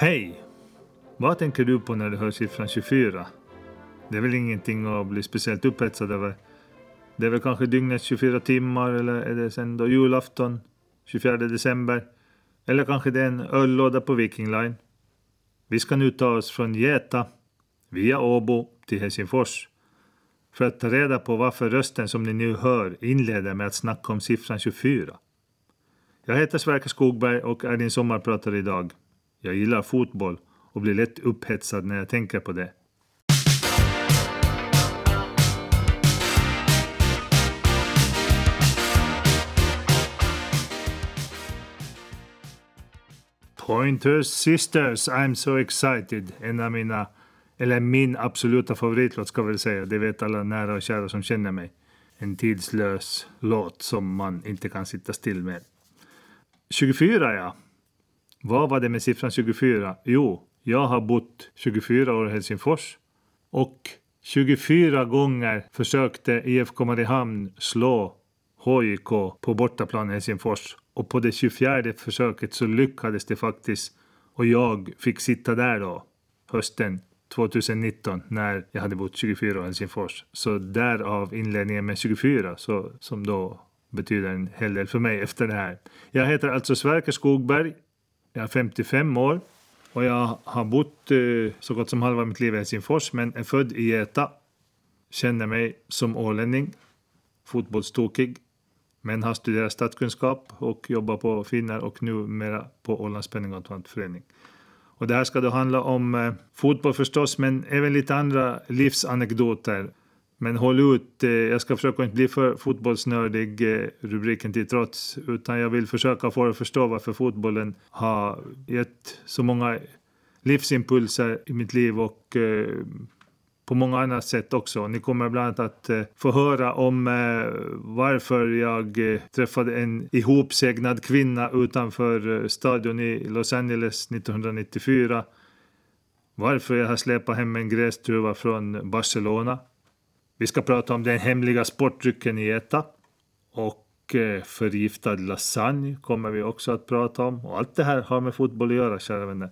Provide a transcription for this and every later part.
Hej! Vad tänker du på när du hör siffran 24? Det är väl ingenting att bli speciellt upphetsad över. Det är väl kanske dygnets 24 timmar eller är det sen då julafton 24 december? Eller kanske det är en öllåda på Viking Line? Vi ska nu ta oss från Geta via Åbo till Helsingfors för att ta reda på varför rösten som ni nu hör inleder med att snacka om siffran 24. Jag heter Sverker Skogberg och är din sommarpratare idag. Jag gillar fotboll och blir lätt upphetsad när jag tänker på det. Pointer Sisters, I'm so excited. En av mina, eller min absoluta favoritlåt ska jag väl säga. Det vet alla nära och kära som känner mig. En tidslös låt som man inte kan sitta still med. 24 ja. Vad var det med siffran 24? Jo, jag har bott 24 år i Helsingfors och 24 gånger försökte IFK Mariehamn slå HIK på bortaplan i Helsingfors och på det 24 försöket så lyckades det faktiskt och jag fick sitta där då hösten 2019 när jag hade bott 24 år i Helsingfors. Så därav inledningen med 24 så, som då betyder en hel del för mig efter det här. Jag heter alltså Sverker Skogberg. Jag är 55 år och jag har bott eh, så gott som halva mitt liv i Helsingfors men är född i Geta. Känner mig som ålänning, fotbollstokig men har studerat statskunskap och jobbar på Finnar och numera på Ålands Penningautomatförening. Och det här ska då handla om eh, fotboll förstås, men även lite andra livsanekdoter. Men håll ut, eh, jag ska försöka inte bli för fotbollsnördig, eh, rubriken till trots, utan jag vill försöka få er att förstå varför fotbollen har gett så många livsimpulser i mitt liv och eh, på många andra sätt också. Ni kommer bland annat att få höra om varför jag träffade en ihopsegnad kvinna utanför stadion i Los Angeles 1994. Varför jag har släpat hem en grästruva från Barcelona. Vi ska prata om den hemliga sportdrycken i ETA. Och eh, förgiftad lasagne kommer vi också att prata om. Och allt det här har med fotboll att göra, kära vänner.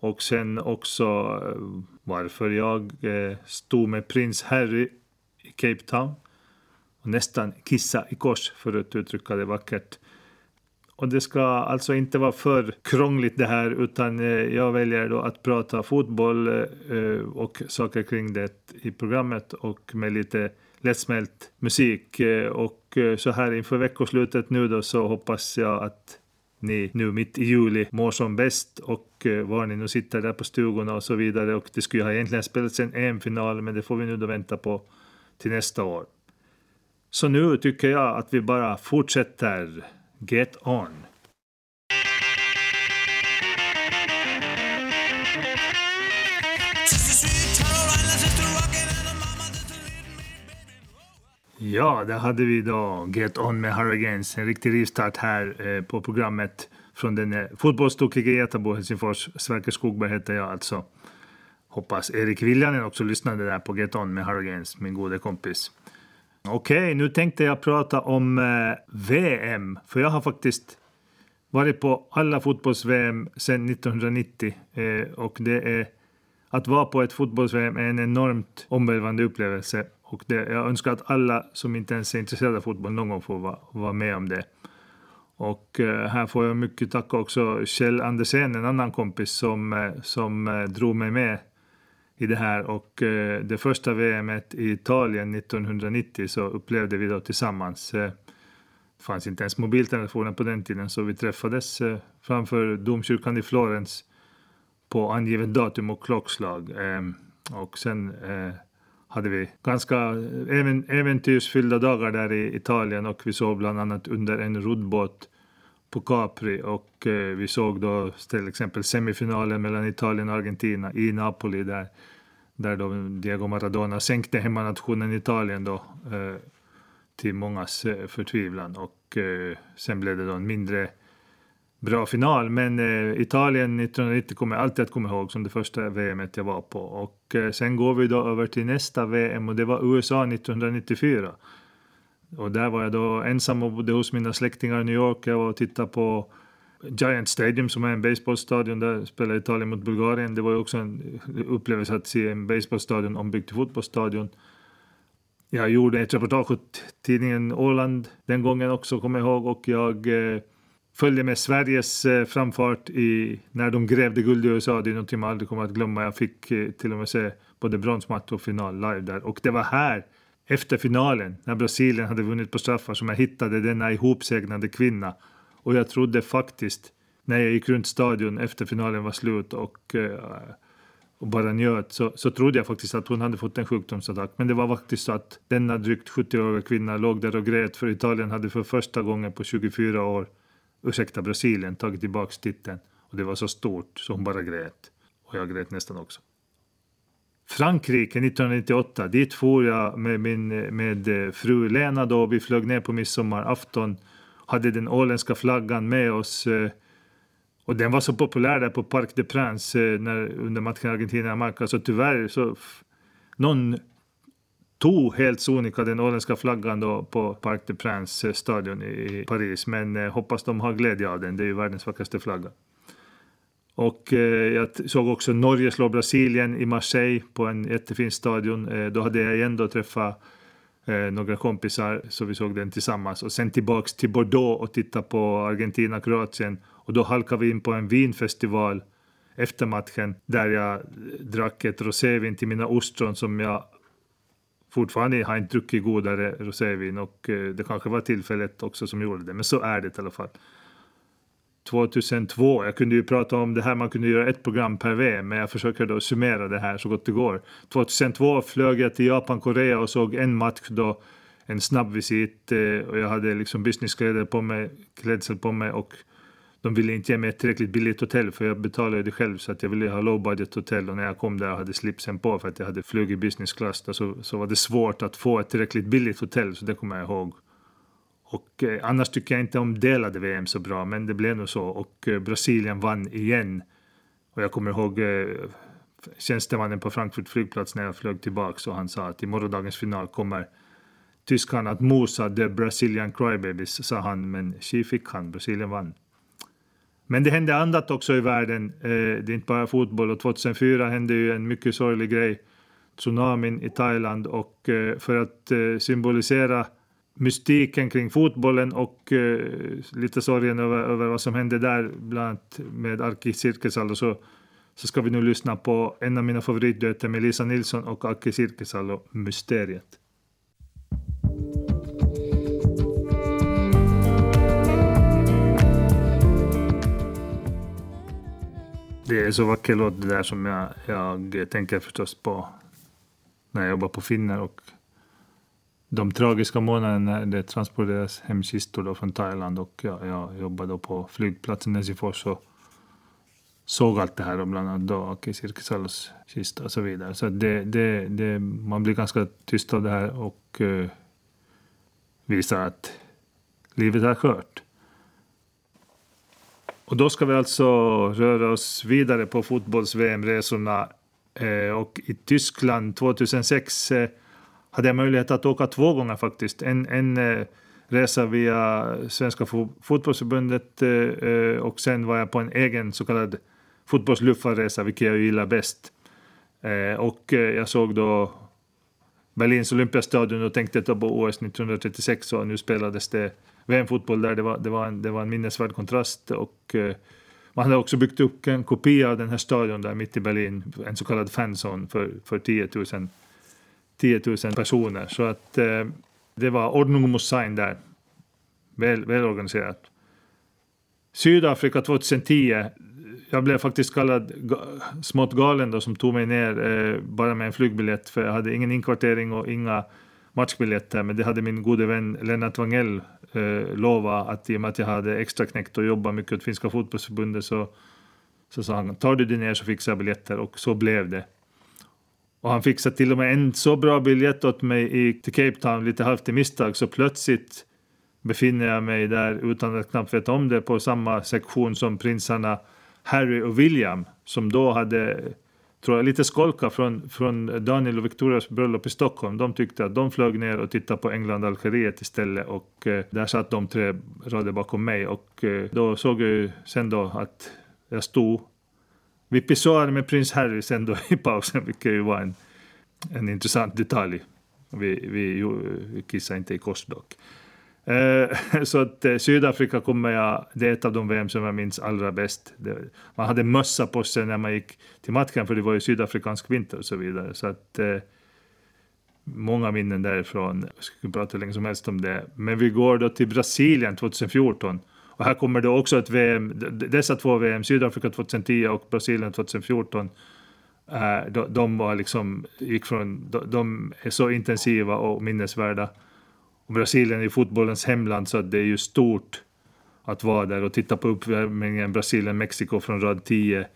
Och sen också eh, varför jag eh, stod med prins Harry i Cape Town och nästan kissa i kors för att uttrycka det vackert. Och det ska alltså inte vara för krångligt det här utan eh, jag väljer då att prata fotboll eh, och saker kring det i programmet och med lite lättsmält musik. Eh, och så här inför veckoslutet nu då så hoppas jag att ni nu mitt i juli mår som bäst och var ni nu sitter där på stugorna och så vidare. Och det skulle ju ha egentligen spelats en EM-final men det får vi nu då vänta på till nästa år. Så nu tycker jag att vi bara fortsätter. Get on! Ja, där hade vi då Get On med Hurricanes. En riktig rivstart här eh, på programmet från den eh, fotbollstokiga Getabo Helsingfors. Sverker Skogberg heter jag alltså. Hoppas Erik Viljanen också lyssnade där på Get On med Hurricanes, min gode kompis. Okej, okay, nu tänkte jag prata om eh, VM. För jag har faktiskt varit på alla fotbolls-VM sedan 1990. Eh, och det är att vara på ett fotbolls-VM är en enormt omvälvande upplevelse. Och det, jag önskar att alla som inte ens är intresserade av fotboll någon gång får vara, vara med om det. Och eh, här får jag mycket tacka också Kjell Andersen, en annan kompis som, eh, som eh, drog mig med i det här. Och eh, det första VMet i Italien 1990 så upplevde vi då tillsammans. Eh, det fanns inte ens mobiltelefoner på den tiden så vi träffades eh, framför domkyrkan i Florens på angivet datum och klockslag. Ehm, och sen eh, hade vi ganska eh, även, äventyrsfyllda dagar där i Italien och vi sov bland annat under en roddbåt på Capri och eh, vi såg då till exempel semifinalen mellan Italien och Argentina i Napoli där, där då Diego Maradona sänkte hemmanationen Italien då eh, till mångas eh, förtvivlan och eh, sen blev det då en mindre bra final. Men eh, Italien 1990 kommer jag alltid att komma ihåg som det första VM jag var på. Och eh, sen går vi då över till nästa VM och det var USA 1994. Och där var jag då ensam och bodde hos mina släktingar i New York. Jag var och tittade på Giant Stadium som är en baseballstadion. Där spelar Italien mot Bulgarien. Det var ju också en upplevelse att se en baseballstadion ombyggd till fotbollsstadion. Jag gjorde ett reportage åt tidningen Åland den gången också, kommer jag ihåg. Och jag eh, följde med Sveriges eh, framfart i, när de grävde guld i USA. Det är något man aldrig kommer att glömma. Jag fick eh, till och med se både bronsmatch och final live där. Och det var här, efter finalen, när Brasilien hade vunnit på straffar, som jag hittade denna ihopsegnade kvinna. Och jag trodde faktiskt, när jag gick runt stadion efter finalen var slut och eh, och bara njöt så, så trodde jag faktiskt att hon hade fått en sjukdomsattack. Men det var faktiskt så att denna drygt 70-åriga kvinna låg där och grät för Italien hade för första gången på 24 år, ursäkta Brasilien, tagit tillbaka titeln. Och det var så stort så hon bara grät. Och jag grät nästan också. Frankrike 1998, dit for jag med min med eh, fru Lena då. Vi flög ner på midsommarafton, hade den åländska flaggan med oss eh, och den var så populär där på Parc des Princes eh, när, under matchen Argentina-Jamaica så tyvärr så någon tog helt sonika den åländska flaggan då på Parc des Princes eh, stadion i Paris. Men eh, hoppas de har glädje av den, det är ju världens vackraste flagga. Och eh, jag såg också Norge slå Brasilien i Marseille på en jättefin stadion. Eh, då hade jag igen då träffat eh, några kompisar så vi såg den tillsammans. Och sen tillbaks till Bordeaux och titta på Argentina-Kroatien och då halkade vi in på en vinfestival efter matchen där jag drack ett rosévin till mina ostron som jag fortfarande har inte druckit godare rosévin och eh, det kanske var tillfället också som gjorde det, men så är det i alla fall. 2002, jag kunde ju prata om det här, man kunde göra ett program per vecka, men jag försöker då summera det här så gott det går. 2002 flög jag till Japan, Korea och såg en match då, en snabb visit eh, och jag hade liksom businesskläder på mig, klädsel på mig och de ville inte ge mig ett tillräckligt billigt hotell för jag betalade det själv så att jag ville ha low budget hotell och när jag kom där och hade slipsen på för att jag hade flugit business class så, så var det svårt att få ett tillräckligt billigt hotell så det kommer jag ihåg. Och eh, annars tycker jag inte om delade VM så bra men det blev nog så och eh, Brasilien vann igen. Och jag kommer ihåg eh, tjänstemannen på Frankfurt flygplats när jag flög tillbaka och han sa att i morgondagens final kommer tyskarna att mosa the Brazilian crybabies sa han men tji fick han, Brasilien vann. Men det hände annat också i världen. Det är inte bara fotboll. Och 2004 hände ju en mycket sorglig grej. Tsunamin i Thailand. Och för att symbolisera mystiken kring fotbollen och eh, lite sorgen över, över vad som hände där, bland annat med Arki Sirkesalo, så, så ska vi nu lyssna på en av mina favoritduetter med Lisa Nilsson och Aki Sirkesalo, Mysteriet. Det är så vacker låt det där som jag, jag tänker förstås på när jag jobbar på Finner och de tragiska månaderna när det transporteras hem kistor då från Thailand och jag, jag jobbade då på flygplatsen i Helsingfors och såg allt det här och bland annat då Aki Sirkisalos kista och så vidare. Så det, det, det, man blir ganska tyst av det här och uh, visar att livet är skört. Och då ska vi alltså röra oss vidare på fotbolls-VM-resorna. Eh, och i Tyskland 2006 eh, hade jag möjlighet att åka två gånger faktiskt. En, en eh, resa via Svenska fotbollsförbundet eh, eh, och sen var jag på en egen så kallad fotbollsluffarresa, vilket jag gillar bäst. Och jag såg då Berlins Olympiastadion och tänkte på OS 1936 och nu spelades det VM-fotboll där. Det var, det, var en, det var en minnesvärd kontrast. Och, man hade också byggt upp en kopia av den här stadion där mitt i Berlin, en så kallad fanzone för, för 10 000, 10 000 personer. Så att eh, det var ordning och muss sein där. Väl, väl organiserat. Sydafrika 2010. Jag blev faktiskt kallad smått galen då som tog mig ner eh, bara med en flygbiljett för jag hade ingen inkvartering och inga matchbiljetter men det hade min gode vän Lennart Wangell eh, lovat att i och med att jag hade extra knäckt och jobbat mycket åt finska fotbollsförbundet så, så sa han tar du dig ner så fixar jag biljetter och så blev det. Och han fixade till och med en så bra biljett åt mig i, till Cape Town lite halvt i misstag så plötsligt befinner jag mig där utan att knappt veta om det på samma sektion som prinsarna Harry och William som då hade tror jag, lite skolka från, från Daniel och Victorias bröllop i Stockholm. De tyckte att de flög ner och tittade på England-Algeriet istället och eh, där satt de tre rader bakom mig och eh, då såg jag ju sen då att jag stod vi pissoar med prins Harry sen då i pausen, vilket ju var en, en intressant detalj. Vi, vi, vi kissade inte i kors dock. Eh, så att eh, Sydafrika kommer jag, det är ett av de VM som jag minns allra bäst. Det, man hade mössa på sig när man gick till matchen för det var ju sydafrikansk vinter och så vidare. Så att eh, många minnen därifrån. Jag skulle prata hur länge som helst om det. Men vi går då till Brasilien 2014. Och här kommer det också ett VM, dessa två VM, Sydafrika 2010 och Brasilien 2014. Eh, de, de var liksom, gick från, de, de är så intensiva och minnesvärda. Och Brasilien är fotbollens hemland så det är ju stort att vara där och titta på uppvärmningen Brasilien-Mexiko från rad 10.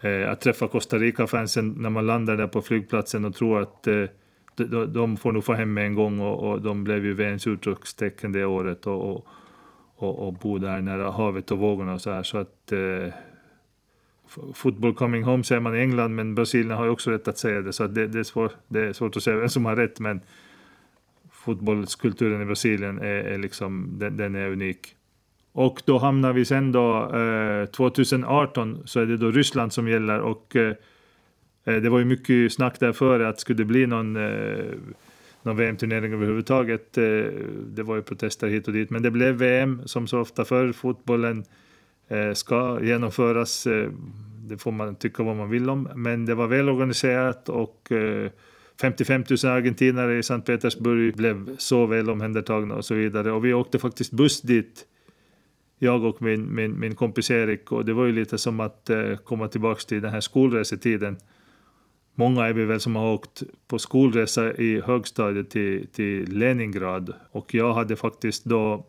Eh, att träffa Costa Rica-fansen när man landar där på flygplatsen och tror att eh, de, de, får nog få hem med en gång och, och de blev ju VMs utropstecken det året och, och, och, och bo där nära havet och vågorna och så här. Så att eh, Football coming home säger man i England men Brasilien har ju också rätt att säga det så att det, det, är, svår, det är svårt att säga vem som har rätt men fotbollskulturen i Brasilien är, är liksom, den, den, är unik. Och då hamnar vi sen då, eh, 2018 så är det då Ryssland som gäller och eh, eh, det var ju mycket snack där före att skulle det bli någon, eh, någon VM-turnering överhuvudtaget. Eh, det var ju protester hit och dit, men det blev VM som så ofta förr. Fotbollen eh, ska genomföras. Eh, det får man tycka vad man vill om, men det var välorganiserat och 55 000 argentinare i Sankt Petersburg blev så väl omhändertagna och så vidare. Och vi åkte faktiskt buss dit, jag och min, min, min kompis Erik. Och det var ju lite som att komma tillbaka till den här skolresetiden. Många är vi väl som har åkt på skolresa i högstadiet till, till Leningrad. Och jag hade faktiskt då,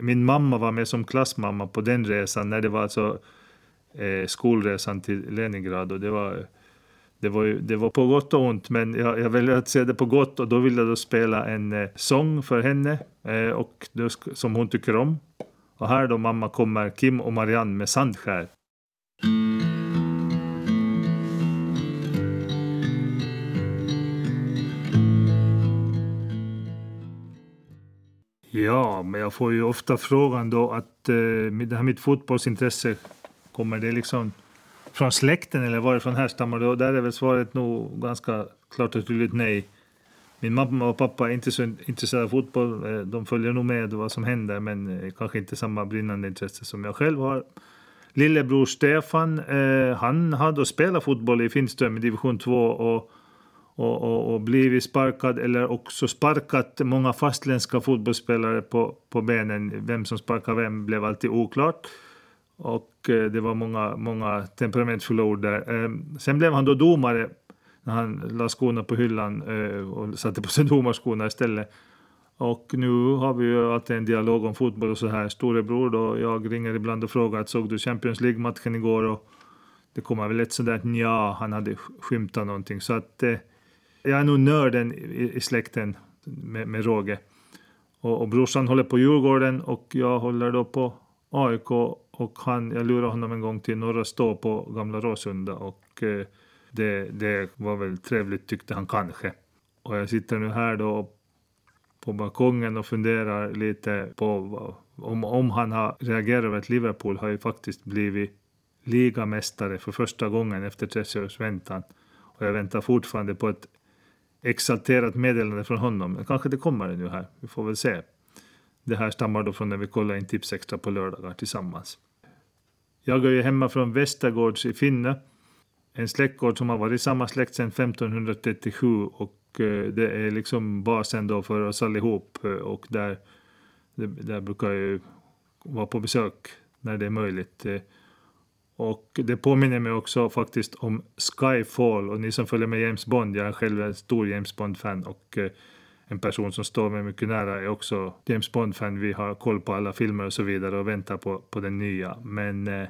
min mamma var med som klassmamma på den resan när det var alltså eh, skolresan till Leningrad. Och det var det var, ju, det var på gott och ont, men jag, jag väljer att se det på gott och då vill jag då spela en eh, sång för henne eh, och då, som hon tycker om. Och här då mamma kommer Kim och Marianne med Sandskär. Ja, men jag får ju ofta frågan då att eh, det här mitt fotbollsintresse, kommer det liksom från släkten eller varifrån härstammar det? Och där är väl svaret nog ganska klart och tydligt nej. Min mamma och pappa är inte så intresserade av fotboll. Eh, de följer nog med vad som händer men eh, kanske inte samma brinnande intresse som jag själv har. Lillebror Stefan, eh, han hade spelat fotboll i Finström i division 2 och, och, och, och, blivit sparkad eller också sparkat många fastländska fotbollsspelare på, på benen. Vem som sparkade vem blev alltid oklart. Och eh, det var många, många temperamentfulla ord där. Ehm, sen blev han då domare när han la skorna på hyllan eh, och satte på sig domarskorna istället. Och nu har vi ju alltid en dialog om fotboll och så här. Storebror då, jag ringer ibland och frågar att såg du Champions League-matchen igår? Och det kommer väl ett sådär ja, han hade skymtat någonting. Så att eh, jag är nog nörden i, i släkten med, med råge. Och, och brorsan håller på Djurgården och jag håller då på AIK och han, jag lurade honom en gång till Norra Stå på Gamla Råsunda och eh, det, det var väl trevligt tyckte han kanske. Och jag sitter nu här då på balkongen och funderar lite på om, om han har reagerat över att Liverpool har ju faktiskt blivit ligamästare för första gången efter 30 års väntan. Och jag väntar fortfarande på ett exalterat meddelande från honom. Kanske det kommer nu här, vi får väl se. Det här stammar då från när vi kollade in Tipsextra på lördagar tillsammans. Jag är ju hemma från Västergårds i Finne. En släktgård som har varit samma släkt sedan 1537 och eh, det är liksom basen då för oss allihop eh, och där, där brukar jag ju vara på besök när det är möjligt. Eh, och det påminner mig också faktiskt om Skyfall och ni som följer med James Bond, jag är själv en stor James Bond-fan och eh, en person som står mig mycket nära är också James Bond-fan. Vi har koll på alla filmer och så vidare och väntar på, på den nya. Men eh,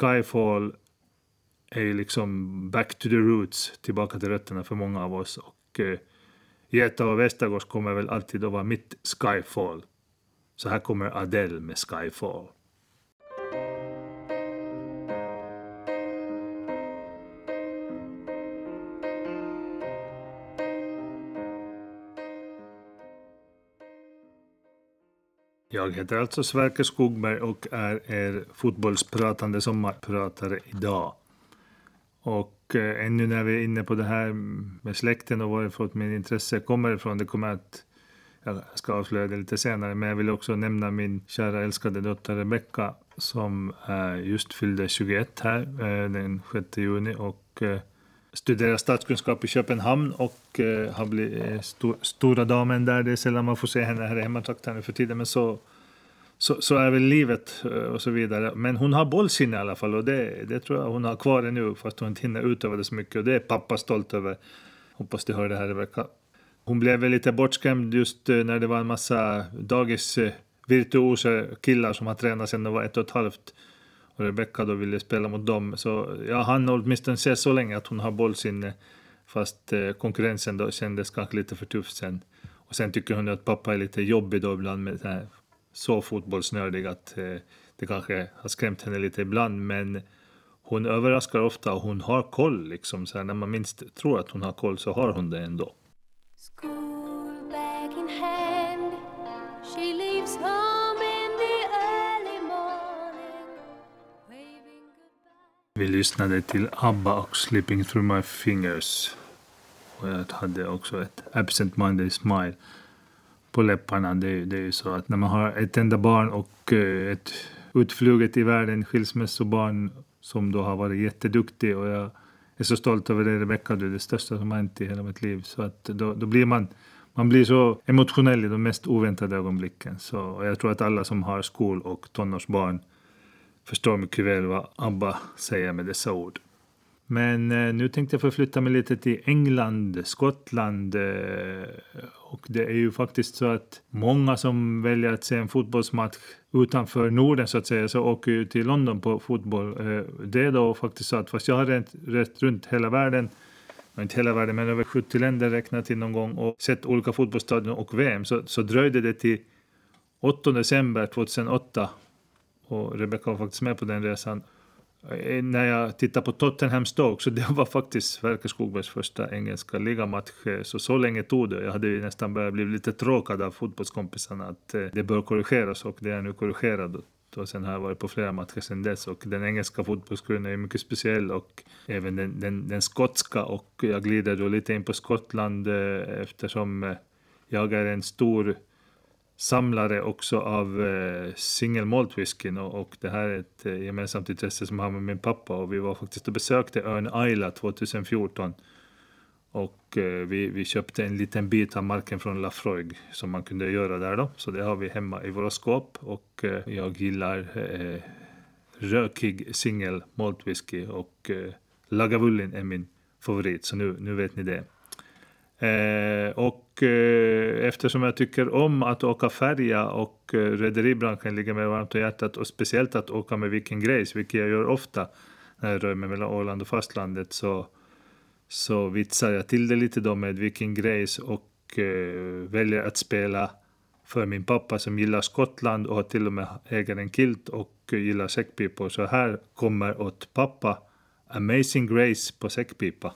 Skyfall är ju liksom back to the roots, tillbaka till rötterna för många av oss. Och eh, Geta och Västergårds kommer väl alltid att vara mitt Skyfall. Så här kommer Adele med Skyfall. Jag heter alltså Sverker Skogberg och är er fotbollspratande sommarpratare idag. Och eh, ännu när vi är inne på det här med släkten och varifrån min intresse kommer ifrån, det kommer att jag ska avslöja det lite senare, men jag vill också nämna min kära älskade dotter Rebecka som eh, just fyllde 21 här eh, den 6 juni och eh, studerar statskunskap i Köpenhamn och eh, har blivit eh, sto stora damen där. Det är sällan man får se henne här i hemmatrakten nu för tiden, men så, så, så, är väl livet eh, och så vidare. Men hon har bollsinne i alla fall och det, det tror jag hon har kvar nu fast hon inte hinner utöva det så mycket och det är pappa stolt över. Hoppas du hör det här Rebecka. Hon blev väl lite bortskrämd just eh, när det var en massa dagis eh, virtuosa killar som har tränat sedan de var ett och ett halvt och Rebecca då ville spela mot dem. Så jag hann åtminstone se så länge att hon har bollsinne fast konkurrensen då kändes kanske lite för tuff sen. Och sen tycker hon att pappa är lite jobbig då ibland med så, fotbollsnördig att eh, det kanske har skrämt henne lite ibland men hon överraskar ofta och hon har koll liksom. Så när man minst tror att hon har koll så har hon det ändå. Vi lyssnade till ABBA och Slipping through my fingers. Och jag hade också ett absent minded smile på läpparna. Det, det är ju så att när man har ett enda barn och eh, ett utfluget i världen skilsmässobarn som då har varit jätteduktig och jag är så stolt över dig, Rebecka, du är det största som har hänt i hela mitt liv. Så att då, då blir man, man blir så emotionell i de mest oväntade ögonblicken. Så jag tror att alla som har skol och tonårsbarn förstår mycket väl vad ABBA säger med dessa ord. Men eh, nu tänkte jag förflytta mig lite till England, Skottland. Eh, och det är ju faktiskt så att många som väljer att se en fotbollsmatch utanför Norden så att säga, så åker ju till London på fotboll. Eh, det är då faktiskt så att fast jag har rest, rest runt hela världen, inte hela världen men över 70 länder räknat in någon gång och sett olika fotbollsstadion och VM, så, så dröjde det till 8 december 2008 och Rebecca var faktiskt med på den resan. Eh, när jag tittar på Tottenham Stoke så det var faktiskt Sverker Skogbergs första engelska ligamatch. Eh, så så länge tog det. Jag hade ju nästan börjat bli lite tråkad av fotbollskompisarna att eh, det bör korrigeras och det är nu korrigerat. Och sen har jag varit på flera matcher sen dess och den engelska fotbollskulturen är mycket speciell och även den, den, den skotska och jag glider då lite in på Skottland eftersom jag är en stor samlare också av eh, single malt whiskyn och, och, det här är ett eh, gemensamt intresse som jag har med min pappa och vi var faktiskt och besökte ön Isla 2014 och eh, vi, vi köpte en liten bit av marken från Lafroig som man kunde göra där då. Så det har vi hemma i våra skåp och eh, jag gillar eh, rökig single malt whisky och eh, Lagavulin är min favorit. Så nu, nu vet ni det. Eh, och eh, eftersom jag tycker om att åka färja och eh, rederibranschen ligger mig varmt om hjärtat och speciellt att åka med Viking Grace, vilket jag gör ofta när jag rör mig mellan Åland och fastlandet, så, så vitsar jag till det lite då med Viking Grace och eh, väljer att spela för min pappa som gillar Skottland och har till och med äger en kilt och eh, gillar säckpipor. Så här kommer åt pappa Amazing Grace på säckpipa.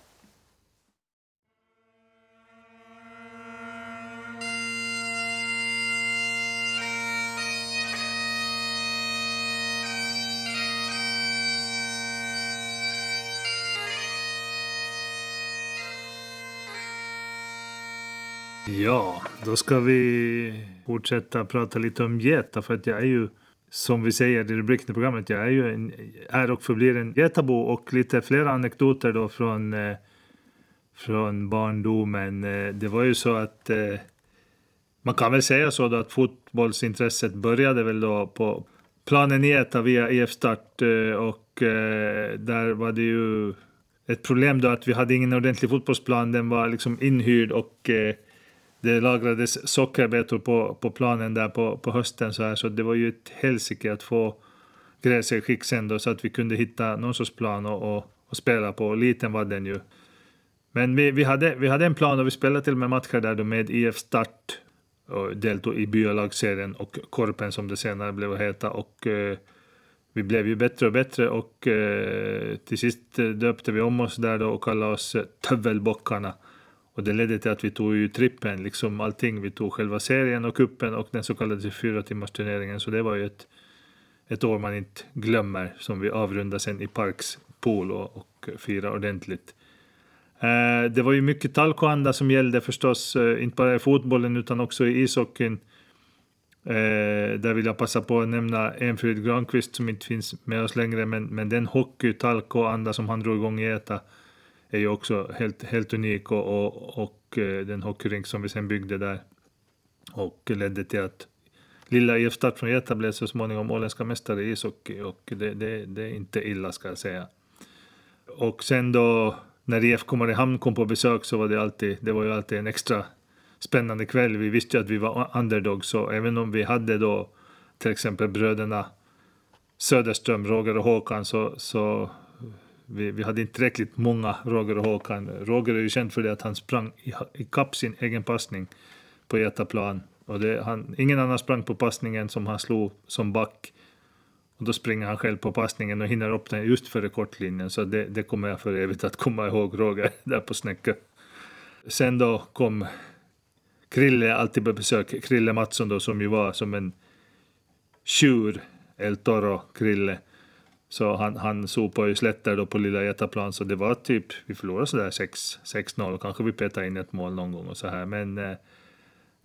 Ja, då ska vi fortsätta prata lite om geta för att jag är ju som vi säger i rubriken i programmet, jag är ju en, är och förblir en getabo och lite flera anekdoter då från, eh, från barndomen. Eh, det var ju så att eh, man kan väl säga så då att fotbollsintresset började väl då på planen Geta via IF Start eh, och eh, där var det ju ett problem då att vi hade ingen ordentlig fotbollsplan, den var liksom inhyrd och eh, det lagrades sockerbetor på, på planen där på, på hösten så här så det var ju ett helsike att få gräset i skick sen då så att vi kunde hitta någon sorts plan och, och, och spela på. Liten var den ju. Men vi, vi, hade, vi hade en plan och vi spelade till och med matcher där då med IF Start och deltog i byalagsserien och Korpen som det senare blev att heta och eh, vi blev ju bättre och bättre och eh, till sist eh, döpte vi om oss där då och kallade oss eh, Tövelbockarna och det ledde till att vi tog ju trippen, liksom allting. Vi tog själva serien och kuppen och den så kallade fyra timmars turneringen. Så det var ju ett, ett år man inte glömmer, som vi avrundade sen i Parks pool och, och firade ordentligt. Eh, det var ju mycket talkoanda som gällde förstås, eh, inte bara i fotbollen utan också i ishockeyn. Eh, där vill jag passa på att nämna Enfrid Granqvist som inte finns med oss längre, men, men den hockey, talkoanda som han drog igång i ETA är ju också helt, helt unik och, och, och eh, den hockeyrink som vi sen byggde där och ledde till att lilla IF Start från Geta blev så småningom åländska mästare i ishockey och det, det, det är inte illa ska jag säga. Och sen då när IFK Mariehamn kom på besök så var det alltid, det var ju alltid en extra spännande kväll. Vi visste ju att vi var underdogs så även om vi hade då till exempel bröderna Söderström, Roger och Håkan så, så vi, vi hade inte tillräckligt många Roger och Håkan. Roger är ju känd för det att han sprang i, kapp sin egen passning på Getaplan. Och det, han, ingen annan sprang på passningen som han slog som back. Och då springer han själv på passningen och hinner upp den just före kortlinjen. Så det, det kommer jag för evigt att komma ihåg Roger där på Snäcke. Sen då kom Krille alltid på besök. Krille Mattsson då som ju var som en tjur, El Toro Krille. Så han, han sopade ju slätter då på lilla Getaplan så det var typ, vi förlorade sådär 6-0, kanske vi petade in ett mål någon gång och så här. Men eh,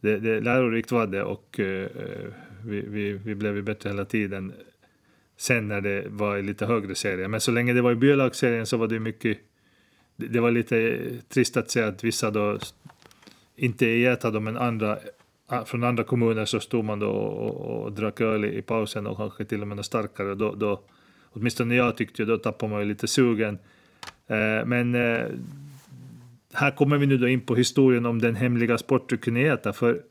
det, det lärorikt var det och eh, eh, vi, vi, vi blev ju bättre hela tiden sen när det var i lite högre serier. Men så länge det var i byalagsserien så var det mycket, det, det var lite trist att se att vissa då, inte i Geta då, men andra från andra kommuner så stod man då och, och, och drack öl i pausen och kanske till och med något starkare. Då, då Åtminstone jag tyckte ju då tappade man ju lite sugen. Eh, men eh, här kommer vi nu då in på historien om den hemliga sportdrycken ETA. För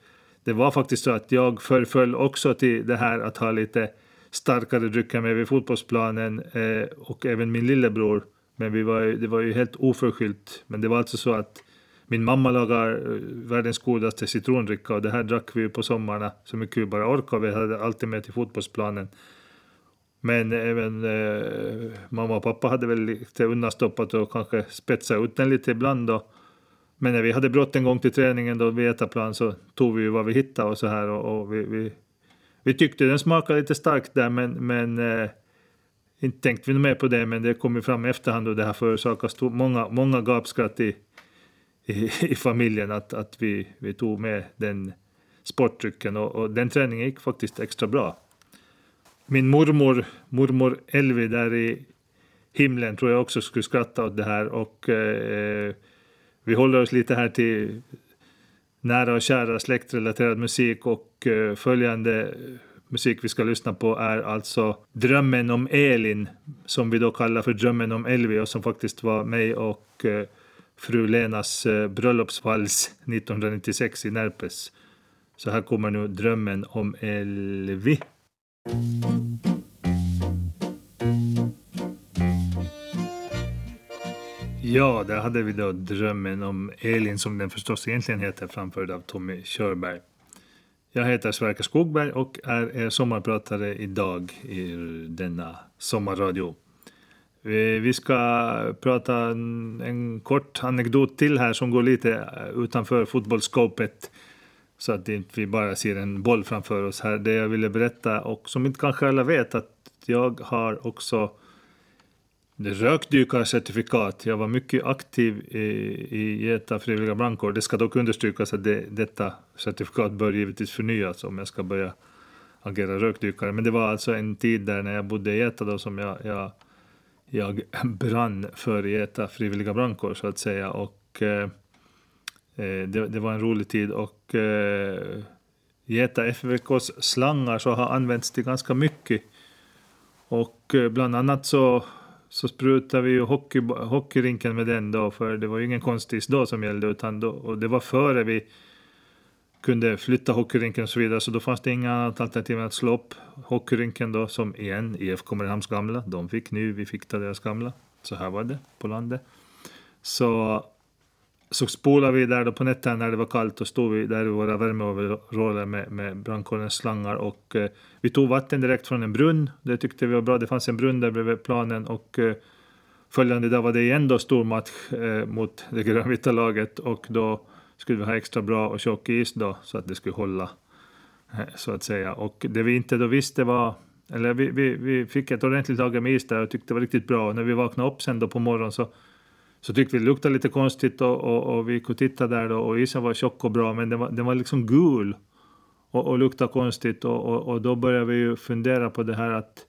det var faktiskt så att jag förföll också till det här att ha lite starkare drycker med vid fotbollsplanen eh, och även min lillebror. Men vi var, det var ju helt oförskyllt. Men det var alltså så att min mamma lagar eh, världens godaste citrondricka och det här drack vi på sommarna så mycket vi bara orkade. Vi hade alltid med till fotbollsplanen. Men även eh, mamma och pappa hade väl lite undanstoppat och kanske spetsat ut den lite ibland då. Men när vi hade brått en gång till träningen då vid Etaplan så tog vi ju vad vi hittade och så här och, och vi, vi, vi, tyckte den smakade lite starkt där men, men eh, inte tänkte vi mer på det men det kom ju fram i efterhand och det har förorsakat många, många gapskratt i, i, i, familjen att, att vi, vi tog med den sportdrycken och, och den träningen gick faktiskt extra bra min mormor, mormor Elvi där i himlen tror jag också skulle skratta åt det här och eh, vi håller oss lite här till nära och kära släktrelaterad musik och eh, följande musik vi ska lyssna på är alltså Drömmen om Elin som vi då kallar för Drömmen om Elvi och som faktiskt var mig och eh, fru Lenas eh, bröllopsvals 1996 i Närpes. Så här kommer nu Drömmen om Elvi. Ja, där hade vi då drömmen om Elin som den förstås egentligen heter framförd av Tommy Körberg. Jag heter Sverker Skogberg och är er sommarpratare idag i denna sommarradio. Vi ska prata en kort anekdot till här som går lite utanför fotbollsskåpet så att inte vi bara ser en boll framför oss här. Det jag ville berätta och som inte kanske alla vet att jag har också rökdykarcertifikat. Jag var mycket aktiv i, i Geta frivilliga brandkår. Det ska dock understrykas att det, detta certifikat bör givetvis förnyas om jag ska börja agera rökdykare. Men det var alltså en tid där när jag bodde i Geta då som jag, jag, jag brann för Geta frivilliga brandkår så att säga. Och eh, Eh, Eh, det, det, var en rolig tid och eh, Geta FVKs slangar så har använts till ganska mycket. Och eh, bland annat så, så sprutade vi ju hockey, hockeyrinken med den då, för det var ju ingen konstis då som gällde, utan då, och det var före vi kunde flytta hockeyrinken och så vidare, så då fanns det inga annat alternativ än att slå upp hockeyrinken då, som igen IFK Mariehamns gamla. De fick nu, vi fick ta deras gamla. Så här var det på landet. Så så spolade vi där då på nätterna när det var kallt och stod vi där i våra värmeoveraller med, med brandkårens slangar och eh, vi tog vatten direkt från en brunn. Det tyckte vi var bra. Det fanns en brunn där bredvid planen och eh, följande dag var det igen då stor match eh, mot det grönvita laget och då skulle vi ha extra bra och tjock is då så att det skulle hålla eh, så att säga. Och det vi inte då visste var, eller vi, vi, vi fick ett ordentligt lager med is där och tyckte det var riktigt bra. Och när vi vaknade upp sen då på morgonen så, så tyckte vi det luktade lite konstigt och, och, och vi kunde titta där då och isen var tjock och bra men den var, den var liksom gul och, och luktade konstigt och, och, och då började vi ju fundera på det här att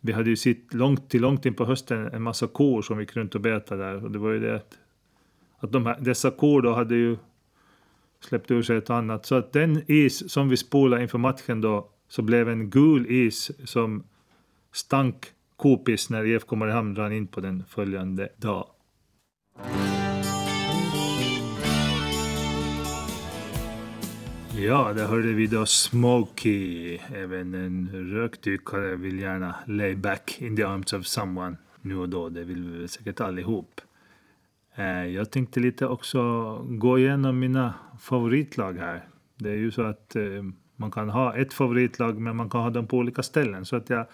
vi hade ju sett långt till långt in på hösten en massa kor som gick runt och betade där och det var ju det att, att de här, dessa kor då hade ju släppt ur sig ett annat så att den is som vi spolade inför matchen då så blev en gul is som stank kopiss när IFK Mariehamn rann in på den följande dag. Ja, där hörde vi då Smokey. Även en rökdykare vill gärna lay back in the arms of someone nu och då. Det vill vi väl säkert allihop. Eh, jag tänkte lite också gå igenom mina favoritlag här. Det är ju så att eh, man kan ha ett favoritlag men man kan ha dem på olika ställen. Så att jag,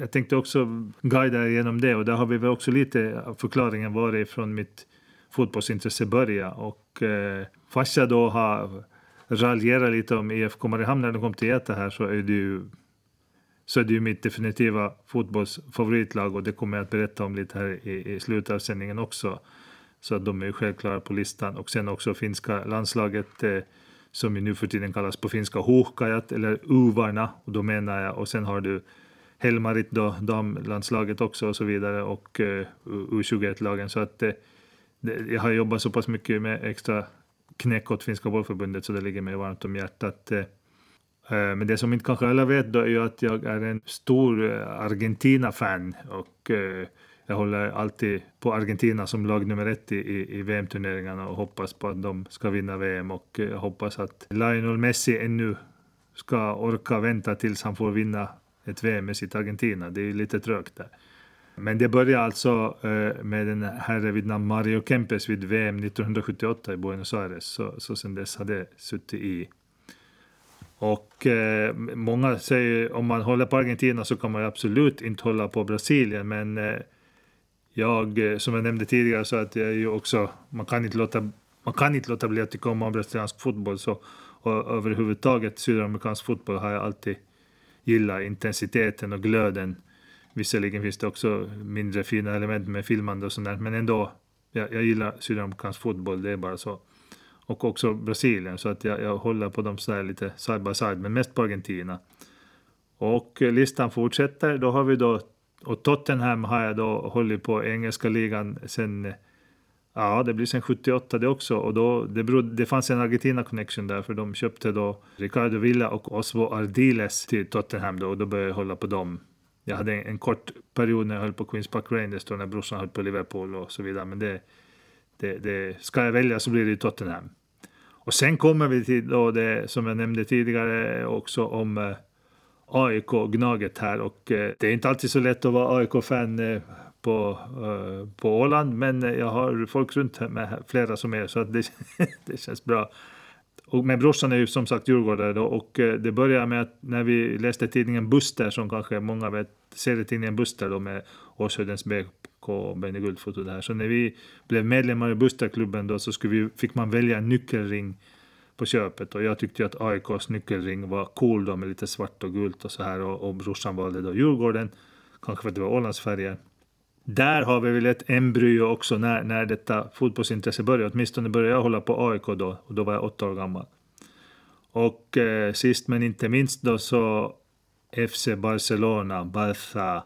jag tänkte också guida igenom det och där har vi väl också lite förklaringen varifrån mitt fotbollsintresse började. Och eh, fast jag då har raljerat lite om IFK Mariehamn när de kom till Geta här så är det ju så är det ju mitt definitiva fotbollsfavoritlag och det kommer jag att berätta om lite här i, i slutet av sändningen också. Så att de är ju självklara på listan. Och sen också finska landslaget eh, som ju nu för tiden kallas på finska Huhkajat eller Uvarna. Och då menar jag, och sen har du Helmarit då, damlandslaget också och så vidare och eh, U21-lagen. Så att eh, jag har jobbat så pass mycket med extra knäck åt finska bollförbundet så det ligger mig varmt om hjärtat. Eh. Eh, men det som inte kanske alla vet då är ju att jag är en stor eh, Argentina-fan och jag håller alltid på Argentina som lag nummer ett i, i VM-turneringarna och hoppas på att de ska vinna VM och jag hoppas att Lionel Messi ännu ska orka vänta tills han får vinna ett VM med sitt Argentina. Det är ju lite trögt där. Men det började alltså eh, med en herre vid namn Mario Kempes vid VM 1978 i Buenos Aires. Så, så sen dess har det suttit i. Och eh, många säger om man håller på Argentina så kan man absolut inte hålla på Brasilien. Men eh, jag, eh, som jag nämnde tidigare, så att jag ju också, man kan inte låta, man kan inte låta bli att tycka om brasiliansk fotboll. Så, och överhuvudtaget sydamerikansk fotboll har jag alltid gillar intensiteten och glöden. Visserligen finns det också mindre fina element med filmande och sånt där, men ändå. Jag, jag gillar sydamerikansk fotboll, det är bara så. Och också Brasilien, så att jag, jag håller på dem sådär lite side by side, men mest på Argentina. Och listan fortsätter, då har vi då och Tottenham har jag då hållit på engelska ligan sedan... Ja, det blir sen 78 det också. Och då, det, berodde, det fanns en Argentina-connection där, för de köpte då Ricardo Villa och Osvo Ardiles till Tottenham då, och då började jag hålla på dem. Jag hade en, en kort period när jag höll på Queens Park Rangers då när brorsan höll på Liverpool och så vidare. Men det, det, det, ska jag välja så blir det Tottenham. Och sen kommer vi till då det som jag nämnde tidigare också om eh, AIK Gnaget här och eh, det är inte alltid så lätt att vara AIK-fan eh, på, eh, på Åland men jag har folk runt med flera som är så att det, det känns bra. Och, men brorsan är ju som sagt djurgårdare då, och eh, det började med att när vi läste tidningen Buster som kanske många vet, serietidningen Buster då med Åshöjdens BK och Benny Guldfot och det här. Så när vi blev medlemmar i Busterklubben då så skulle vi, fick man välja en nyckelring på köpet och jag tyckte att AIKs nyckelring var cool då med lite svart och gult och så här och, och brorsan valde då Djurgården, kanske för att det var Ålandsfärger. Där har vi väl ett embryo också när, när detta fotbollsintresse började. Åtminstone började jag hålla på AIK då och då var jag åtta år gammal. Och eh, sist men inte minst då så FC Barcelona, Barça,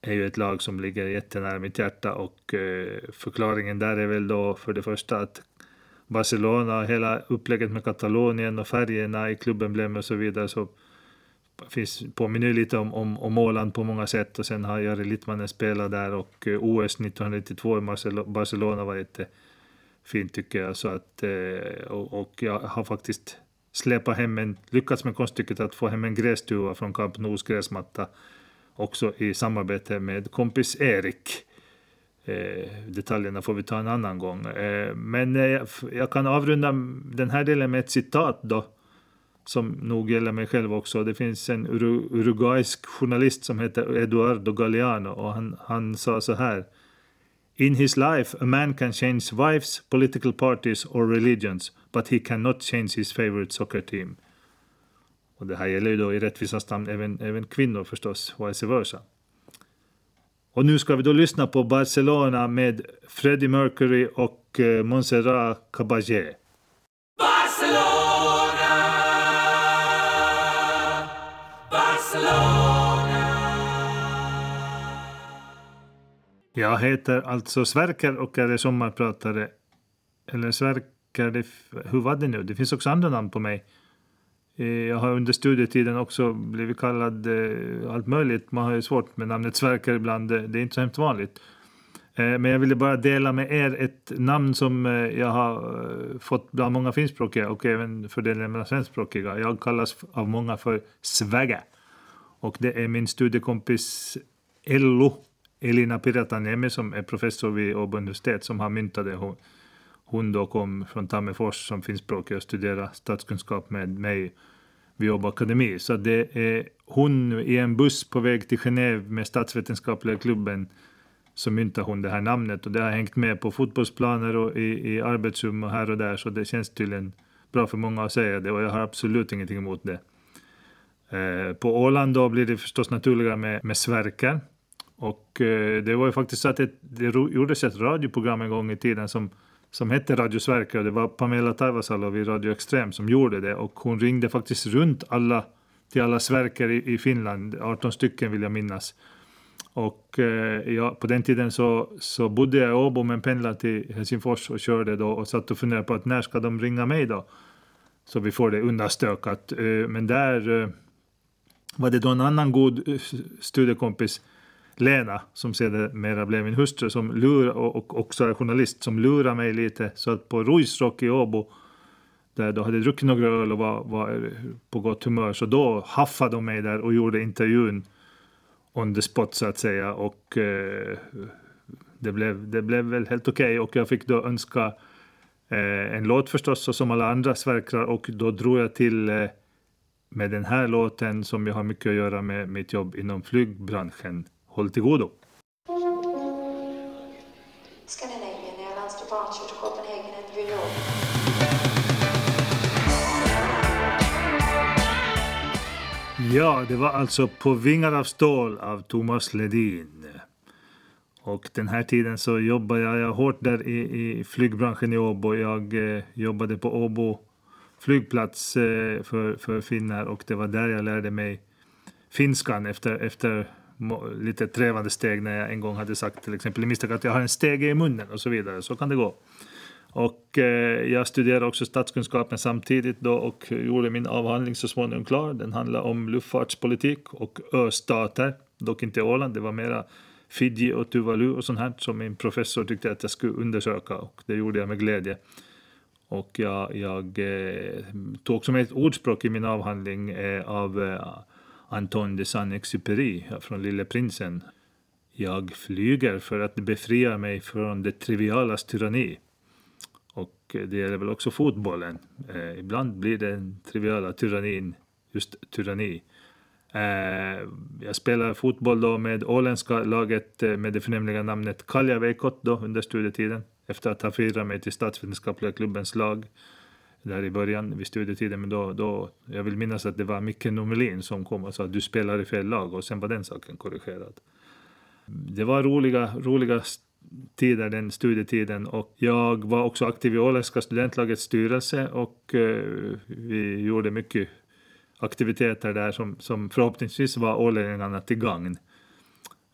är ju ett lag som ligger jättenära mitt hjärta och eh, förklaringen där är väl då för det första att Barcelona, hela upplägget med Katalonien och färgerna i klubben och så vidare så finns, påminner lite om, om, om Åland på många sätt och sen har Jari Littmanen spelat där och eh, OS 1992 i Barcelona var jättefint tycker jag. Så att, eh, och, och jag har faktiskt släpat hem en, lyckats med konststycket att få hem en grästuva från Camp Nous gräsmatta också i samarbete med kompis Erik. Eh, detaljerna får vi ta en annan gång. Eh, men eh, jag kan avrunda den här delen med ett citat då som nog gäller mig själv också. Det finns en uruguaysk journalist som heter Eduardo Galeano och han, han sa så här. In his life a man can change wives, political parties or religions but he cannot change his favorite soccer team. Och det här gäller ju då i rättvisans namn även, även kvinnor förstås, vice versa. Och nu ska vi då lyssna på Barcelona med Freddie Mercury och eh, Montserrat Caballé. Jag heter alltså Sverker och är sommarpratare. Eller Sverker, det, hur var det nu? Det finns också andra namn på mig. Eh, jag har under studietiden också blivit kallad eh, allt möjligt. Man har ju svårt med namnet Sverker ibland. Det är inte så hemskt vanligt. Eh, men jag ville bara dela med er ett namn som jag har fått bland många finskspråkiga och även för delen mellan svenskspråkiga. Jag kallas av många för Sväge. Och det är min studiekompis Ello, Elina Pirataniemi som är professor vid Åbo universitet som har myntat det. Hon, hon då kom från Tammerfors som finskspråkig och studerade statskunskap med mig vid Åbo Akademi. Så det är hon i en buss på väg till Genève med statsvetenskapliga klubben så myntar hon det här namnet och det har hängt med på fotbollsplaner och i, i arbetsrum och här och där så det känns tydligen bra för många att säga det och jag har absolut ingenting emot det. Eh, på Åland då blir det förstås naturligare med, med Sverker och eh, det var ju faktiskt så att det, det gjordes ett radioprogram en gång i tiden som som hette Radio Sverker och det var Pamela Taivasalo vid Radio Extrem som gjorde det och hon ringde faktiskt runt alla till alla Sverker i, i Finland, 18 stycken vill jag minnas. Och eh, ja, på den tiden så, så bodde jag i Åbo men pendlade till Helsingfors och körde då och satt och funderade på att när ska de ringa mig då? Så vi får det undanstökat. Eh, men där eh, var det då en annan god eh, studiekompis Lena, som sedermera blev min hustru, som lura, och också är journalist, som lurade mig lite. Så att på Ruisrock i Åbo, där jag hade druckit några öl och var, var på gott humör, så då haffade de mig där och gjorde intervjun on the spot så att säga. Och eh, det, blev, det blev väl helt okej okay. och jag fick då önska eh, en låt förstås, som alla andra sverkrar och då drog jag till eh, med den här låten som jag har mycket att göra med mitt jobb inom flygbranschen. Håll till godo! Scandinavian Airlines departure to Copenhagen and New York. Ja, det var alltså På vingar av stål av Thomas Ledin. Och den här tiden så jobbade jag hårt där i, i flygbranschen i Åbo. Jag eh, jobbade på Åbo flygplats eh, för, för finnar och det var där jag lärde mig finskan efter, efter lite trevande steg när jag en gång hade sagt till exempel i misstag att jag har en stege i munnen och så vidare. Så kan det gå. Och eh, jag studerade också statskunskapen samtidigt då och gjorde min avhandling så småningom klar. Den handlar om luftfartspolitik och östater, dock inte Åland, det var mera Fiji och Tuvalu och sånt här som min professor tyckte att jag skulle undersöka och det gjorde jag med glädje. Och jag, jag eh, tog också med ett ordspråk i min avhandling eh, av eh, Anton de Saint-Exupéry eh, från Lille prinsen. Jag flyger för att befria mig från det trivialas tyranni. Och eh, det gäller väl också fotbollen. Eh, ibland blir den triviala tyrannin just tyranni. Eh, jag spelar fotboll då med åländska laget eh, med det förnämliga namnet Kalja Veikot då under studietiden efter att ha firat mig till statsvetenskapliga klubbens lag där i början vid studietiden. Men då, då, jag vill minnas att det var Micke Nomelin som kom och sa att du spelar i fel lag och sen var den saken korrigerad. Det var roliga, roliga tider den studietiden och jag var också aktiv i Åländska studentlagets styrelse och eh, vi gjorde mycket aktiviteter där som, som förhoppningsvis var ålänningarna till gagn.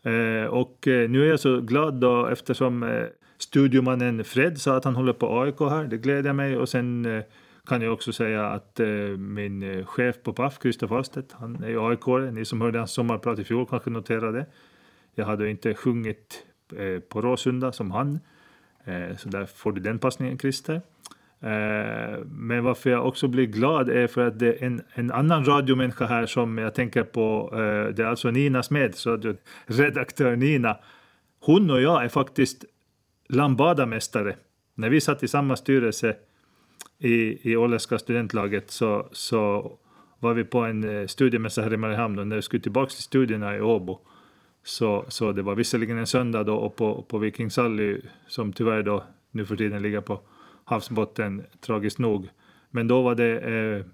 Eh, och eh, nu är jag så glad då eftersom eh, studiomannen Fred sa att han håller på AIK här, det gläder mig. Och sen eh, kan jag också säga att eh, min eh, chef på Paf, Christer Astedt, han är ju aik Ni som hörde hans sommarprat i fjol kanske noterade det. Jag hade inte sjungit på Råsunda som han, så där får du den passningen Christer. Men varför jag också blir glad är för att det är en, en annan radiomänniska här som jag tänker på. det är alltså Nina Smed, så redaktör Nina. Hon och jag är faktiskt Lambada-mästare. När vi satt i samma styrelse i, i Åländska studentlaget så, så var vi på en eh, studiemässa här i Mariehamn och när vi skulle tillbaka till studierna i Åbo så, så det var visserligen en söndag då och på, på Viking Sally som tyvärr då nu för tiden ligger på havsbotten tragiskt nog. Men då var det eh,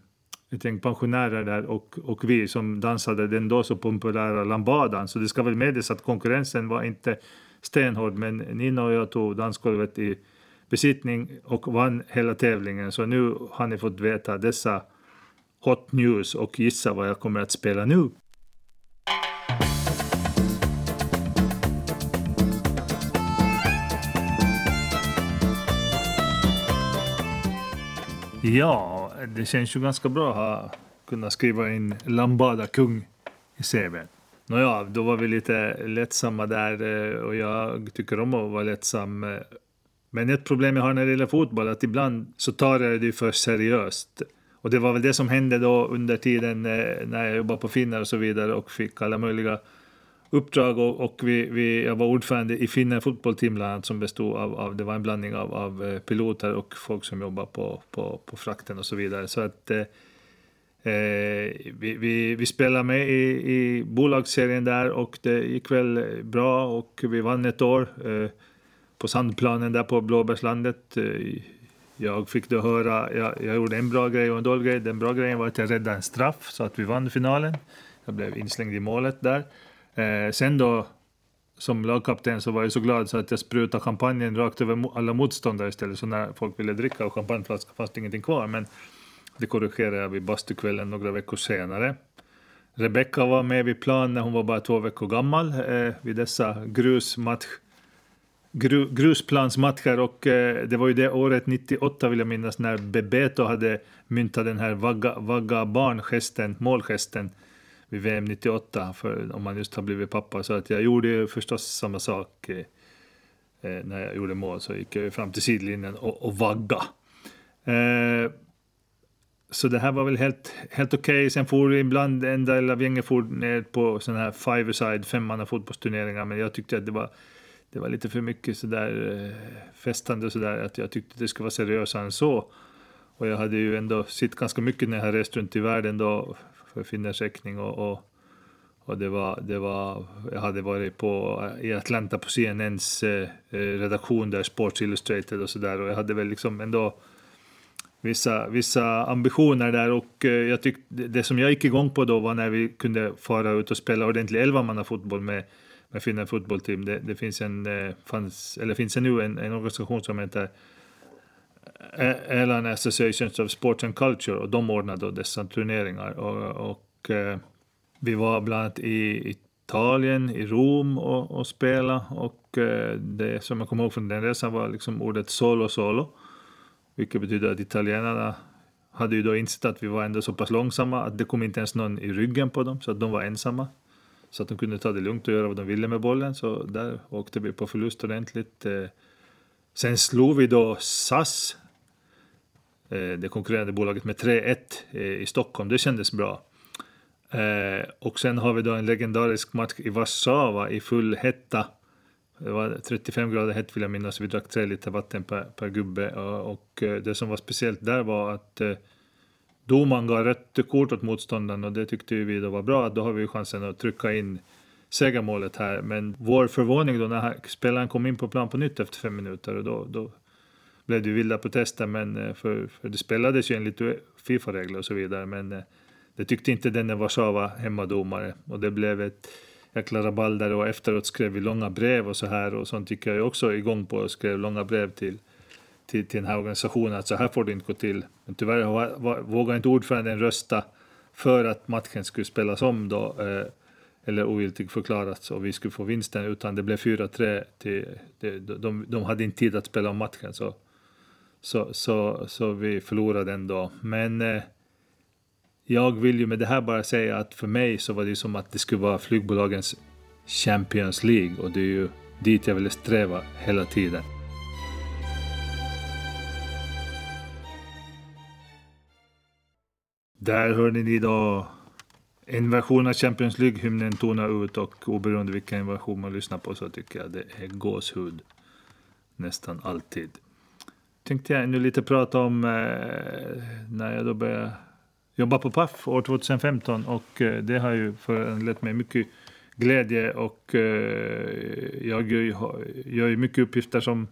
ett gäng pensionärer där och, och vi som dansade den då så populära lambadan. Så det ska väl medges att konkurrensen var inte stenhård men Nina och jag tog dansgolvet i besittning och vann hela tävlingen. Så nu har ni fått veta dessa hot news och gissa vad jag kommer att spela nu. Ja, det känns ju ganska bra att ha kunnat skriva in Lambada kung i CVn. Nåja, då var vi lite lättsamma där eh, och jag tycker om att vara lättsam. Eh, men ett problem jag har när det gäller fotboll är att ibland så tar jag det för seriöst. Och det var väl det som hände då under tiden eh, när jag jobbade på Finnar och så vidare och fick alla möjliga uppdrag och, och vi, vi, jag var ordförande i Finland fotbollteam bland annat som bestod av, av, det var en blandning av, av piloter och folk som jobbar på, på, på frakten och så vidare. Så att eh, Eh, vi, vi, vi spelade med i, i bolagsserien där och det gick väl bra och vi vann ett år eh, på sandplanen där på Blåbärslandet. Eh, jag fick då höra, jag, jag gjorde en bra grej och en dålig grej. Den bra grejen var att jag räddade en straff så att vi vann finalen. Jag blev inslängd i målet där. Eh, sen då som lagkapten så var jag så glad så att jag sprutade champagnen rakt över alla motståndare istället. Så när folk ville dricka av champagneflaskan fanns det ingenting kvar. Men det korrigerade jag vid bastukvällen några veckor senare. Rebecka var med vid plan när hon var bara två veckor gammal eh, vid dessa grusmatch, gru, grusplansmatcher och eh, det var ju det året 98 vill jag minnas när Bebeto hade myntat den här vagga, vagga barngesten, målgesten vid VM 98 för om man just har blivit pappa. Så att jag gjorde ju förstås samma sak eh, eh när jag gjorde mål. Så gick jag fram till sidlinjen och, och vagga. Eh, så det här var väl helt, helt okej. Okay. Sen for ibland en del av gänget for ner på sådana här five-a-side, femmanna fotbollsturneringar. Men jag tyckte att det var, det var lite för mycket sådär festande festande sådär. Att jag tyckte det skulle vara seriösare än så. Och jag hade ju ändå sett ganska mycket när jag rest runt i världen då för Finners räkning och, och, och, det var, det var, jag hade varit på, i Atlanta på CNNs eh, redaktion där, Sports Illustrated och sådär och jag hade väl liksom ändå vissa, vissa ambitioner där och eh, jag tyck, det som jag gick igång på då var när vi kunde fara ut och spela ordentlig elvamannafotboll med med Finland Football Team. Det, det, finns en, eh, fanns, eller finns det nu en, en organisation som heter eh, Airline Associations of Sports and Culture och de ordnade då dessa turneringar. Och, och vi var bland annat i Italien, i Rom och, och spela och eh, det som jag kommer ihåg från den resan var liksom ordet solo solo. Vilket betyder att italienarna hade ju då insett att vi var ändå så pass långsamma att det kom inte ens någon i ryggen på dem så att de var ensamma. Så att de kunde ta det lugnt och göra vad de ville med bollen så där åkte vi på förlust ordentligt. Eh, sen slog vi då SAS eh, det konkurrerande bolaget med 3-1 eh, i Stockholm. Det kändes bra. Och sen har vi då en legendarisk match i Warszawa i full hetta. Det var 35 grader hett vill jag minnas. Vi drack 3 liter vatten per, per gubbe. Och eh, det som var speciellt där var att eh, domaren gav rött kort åt motståndaren och det tyckte vi då var bra. Då har vi chansen att trycka in segermålet här. Men vår förvåning då när spelaren kom in på plan på nytt efter fem minuter och då, då blev det vilda protester, men eh, för, för det spelades ju enligt Fifa-regler och så vidare. Men det tyckte inte denne Warszawa hemmadomare och det blev ett jäkla rabalder och efteråt skrev vi långa brev och så här och sånt gick jag också igång på och skrev långa brev till, till, till den här organisationen att så här får det inte gå till. Men tyvärr vågade inte ordföranden rösta för att matchen skulle spelas om då eh, eller ogiltig förklarats och vi skulle få vinsten utan det blev 4-3 till, de, de, de hade inte tid att spela om matchen så så, så, så vi förlorade ändå. Men eh, jag vill ju med det här bara säga att för mig så var det som att det skulle vara flygbolagens Champions League och det är ju dit jag ville sträva hela tiden. Där hörde ni då en version av Champions League-hymnen tonar ut och oberoende vilken version man lyssnar på så tycker jag det är gåshud nästan alltid. tänkte jag nu lite prata om eh, när jag då började jobba på Paf år 2015 och eh, det har ju föranlett mig mycket glädje och eh, jag gör ju mycket uppgifter som,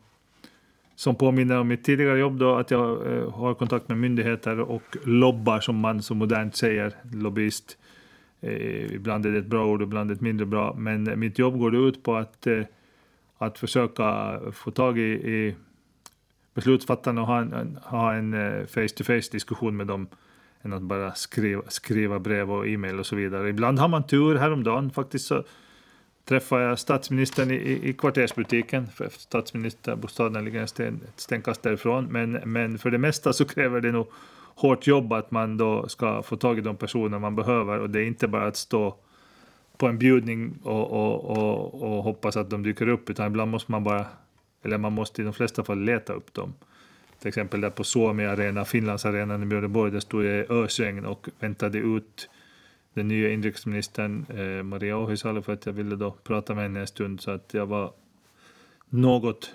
som påminner om mitt tidigare jobb då att jag eh, har kontakt med myndigheter och lobbar som man så modernt säger, lobbyist. Ibland är det ett bra ord, ibland ett mindre bra, men mitt jobb går ut på att, att försöka få tag i, i beslutsfattarna och ha en, ha en face-to-face diskussion med dem än att bara skriva, skriva brev och e-mail och så vidare. Ibland har man tur. Häromdagen faktiskt så träffade jag statsministern i, i, kvartersbutiken, för statsministerbostaden ligger ett stenkast därifrån. Men, men för det mesta så kräver det nog hårt jobb att man då ska få tag i de personer man behöver och det är inte bara att stå på en bjudning och, och, och, och hoppas att de dyker upp, utan ibland måste man bara, eller man måste i de flesta fall leta upp dem. Till exempel där på Suomi Arena, Finlandsarenan i Björneborg, där stod jag i ösregn och väntade ut den nya inrikesministern eh, Maria Ohisalo för att jag ville då prata med henne en stund så att jag var något